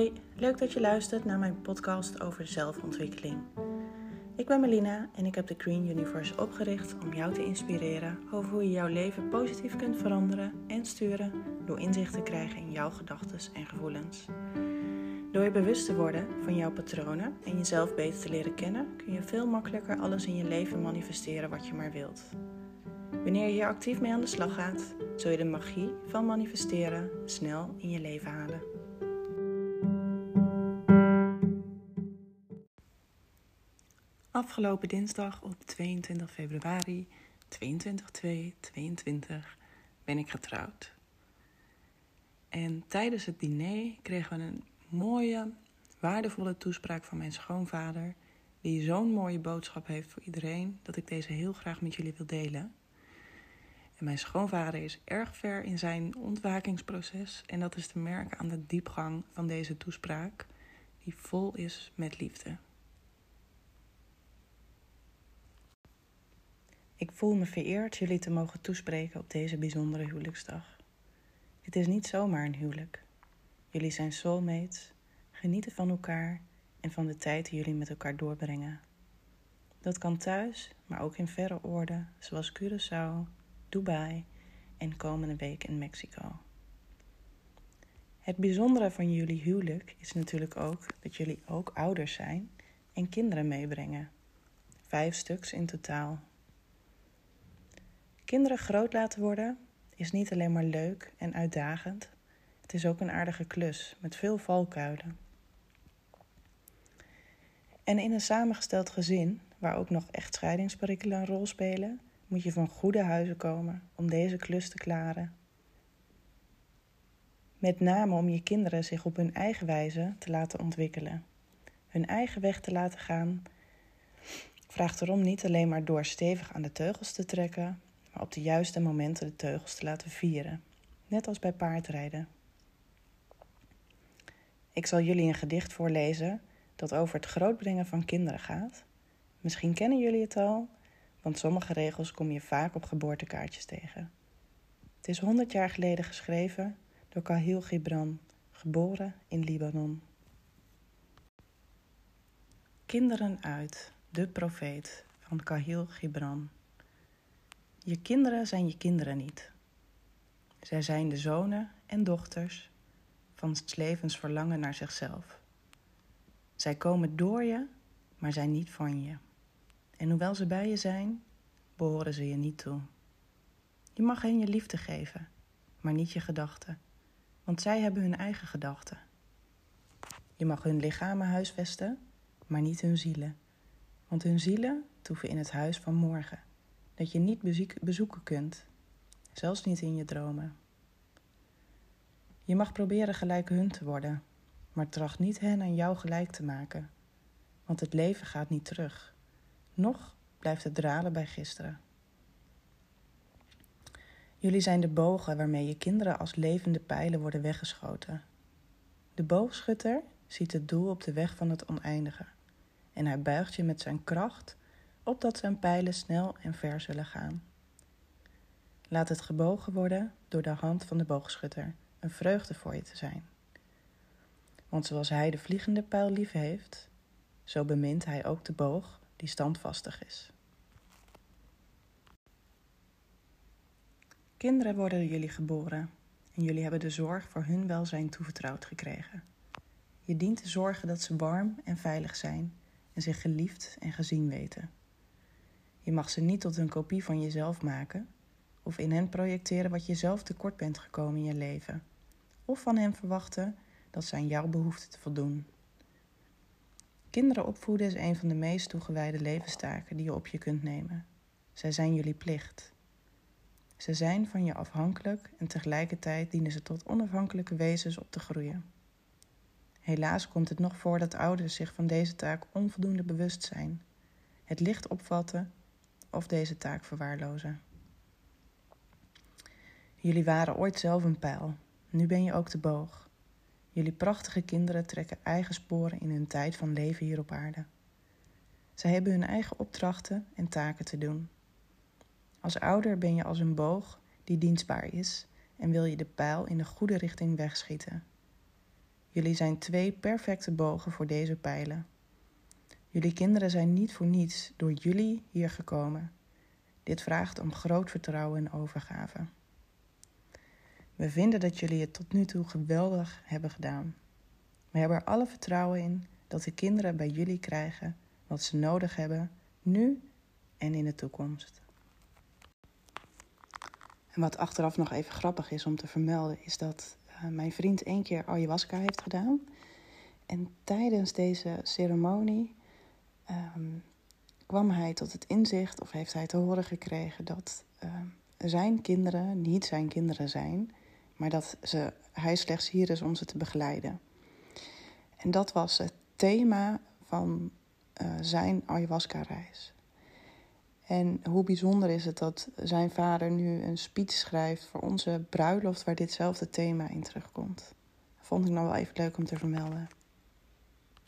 Hoi, leuk dat je luistert naar mijn podcast over zelfontwikkeling. Ik ben Melina en ik heb de Green Universe opgericht om jou te inspireren over hoe je jouw leven positief kunt veranderen en sturen door inzicht te krijgen in jouw gedachten en gevoelens. Door je bewust te worden van jouw patronen en jezelf beter te leren kennen, kun je veel makkelijker alles in je leven manifesteren wat je maar wilt. Wanneer je hier actief mee aan de slag gaat, zul je de magie van manifesteren snel in je leven halen. Afgelopen dinsdag op 22 februari 22 ben ik getrouwd. En tijdens het diner kregen we een mooie, waardevolle toespraak van mijn schoonvader, die zo'n mooie boodschap heeft voor iedereen dat ik deze heel graag met jullie wil delen. En mijn schoonvader is erg ver in zijn ontwakingsproces en dat is te merken aan de diepgang van deze toespraak, die vol is met liefde. Ik voel me vereerd jullie te mogen toespreken op deze bijzondere huwelijksdag. Het is niet zomaar een huwelijk. Jullie zijn soulmates, genieten van elkaar en van de tijd die jullie met elkaar doorbrengen. Dat kan thuis, maar ook in verre oorden, zoals Curaçao, Dubai en komende week in Mexico. Het bijzondere van jullie huwelijk is natuurlijk ook dat jullie ook ouders zijn en kinderen meebrengen. Vijf stuks in totaal. Kinderen groot laten worden is niet alleen maar leuk en uitdagend, het is ook een aardige klus met veel valkuilen. En in een samengesteld gezin, waar ook nog echtscheidingsperikelen een rol spelen, moet je van goede huizen komen om deze klus te klaren. Met name om je kinderen zich op hun eigen wijze te laten ontwikkelen, hun eigen weg te laten gaan, vraagt erom niet alleen maar door stevig aan de teugels te trekken, maar op de juiste momenten de teugels te laten vieren, net als bij paardrijden. Ik zal jullie een gedicht voorlezen dat over het grootbrengen van kinderen gaat. Misschien kennen jullie het al, want sommige regels kom je vaak op geboortekaartjes tegen. Het is 100 jaar geleden geschreven door Kahil Gibran, geboren in Libanon. Kinderen uit, de profeet van Kahil Gibran. Je kinderen zijn je kinderen niet. Zij zijn de zonen en dochters van het levens verlangen naar zichzelf. Zij komen door je, maar zijn niet van je. En hoewel ze bij je zijn, behoren ze je niet toe. Je mag hen je liefde geven, maar niet je gedachten, want zij hebben hun eigen gedachten. Je mag hun lichamen huisvesten, maar niet hun zielen, want hun zielen toeven in het huis van morgen dat je niet bezoeken kunt, zelfs niet in je dromen. Je mag proberen gelijk hun te worden, maar tracht niet hen aan jou gelijk te maken, want het leven gaat niet terug, nog blijft het dralen bij gisteren. Jullie zijn de bogen waarmee je kinderen als levende pijlen worden weggeschoten. De boogschutter ziet het doel op de weg van het oneindige en hij buigt je met zijn kracht opdat zijn pijlen snel en ver zullen gaan. Laat het gebogen worden door de hand van de boogschutter, een vreugde voor je te zijn. Want zoals hij de vliegende pijl lief heeft, zo bemint hij ook de boog die standvastig is. Kinderen worden jullie geboren en jullie hebben de zorg voor hun welzijn toevertrouwd gekregen. Je dient te zorgen dat ze warm en veilig zijn en zich geliefd en gezien weten. Je mag ze niet tot een kopie van jezelf maken of in hen projecteren wat je zelf tekort bent gekomen in je leven, of van hen verwachten dat ze aan jouw behoeften te voldoen. Kinderen opvoeden is een van de meest toegewijde levenstaken die je op je kunt nemen. Zij zijn jullie plicht. Ze zijn van je afhankelijk en tegelijkertijd dienen ze tot onafhankelijke wezens op te groeien. Helaas komt het nog voor dat ouders zich van deze taak onvoldoende bewust zijn, het licht opvatten of deze taak verwaarlozen. Jullie waren ooit zelf een pijl, nu ben je ook de boog. Jullie prachtige kinderen trekken eigen sporen in hun tijd van leven hier op aarde. Zij hebben hun eigen opdrachten en taken te doen. Als ouder ben je als een boog die dienstbaar is en wil je de pijl in de goede richting wegschieten. Jullie zijn twee perfecte bogen voor deze pijlen. Jullie kinderen zijn niet voor niets door jullie hier gekomen. Dit vraagt om groot vertrouwen en overgave. We vinden dat jullie het tot nu toe geweldig hebben gedaan. We hebben er alle vertrouwen in dat de kinderen bij jullie krijgen wat ze nodig hebben, nu en in de toekomst. En wat achteraf nog even grappig is om te vermelden, is dat uh, mijn vriend één keer ayahuasca heeft gedaan. En tijdens deze ceremonie um, kwam hij tot het inzicht, of heeft hij te horen gekregen, dat uh, zijn kinderen niet zijn kinderen zijn, maar dat ze, hij slechts hier is om ze te begeleiden. En dat was het thema van uh, zijn ayahuasca-reis. En hoe bijzonder is het dat zijn vader nu een speech schrijft voor onze bruiloft waar ditzelfde thema in terugkomt. Vond ik nou wel even leuk om te vermelden.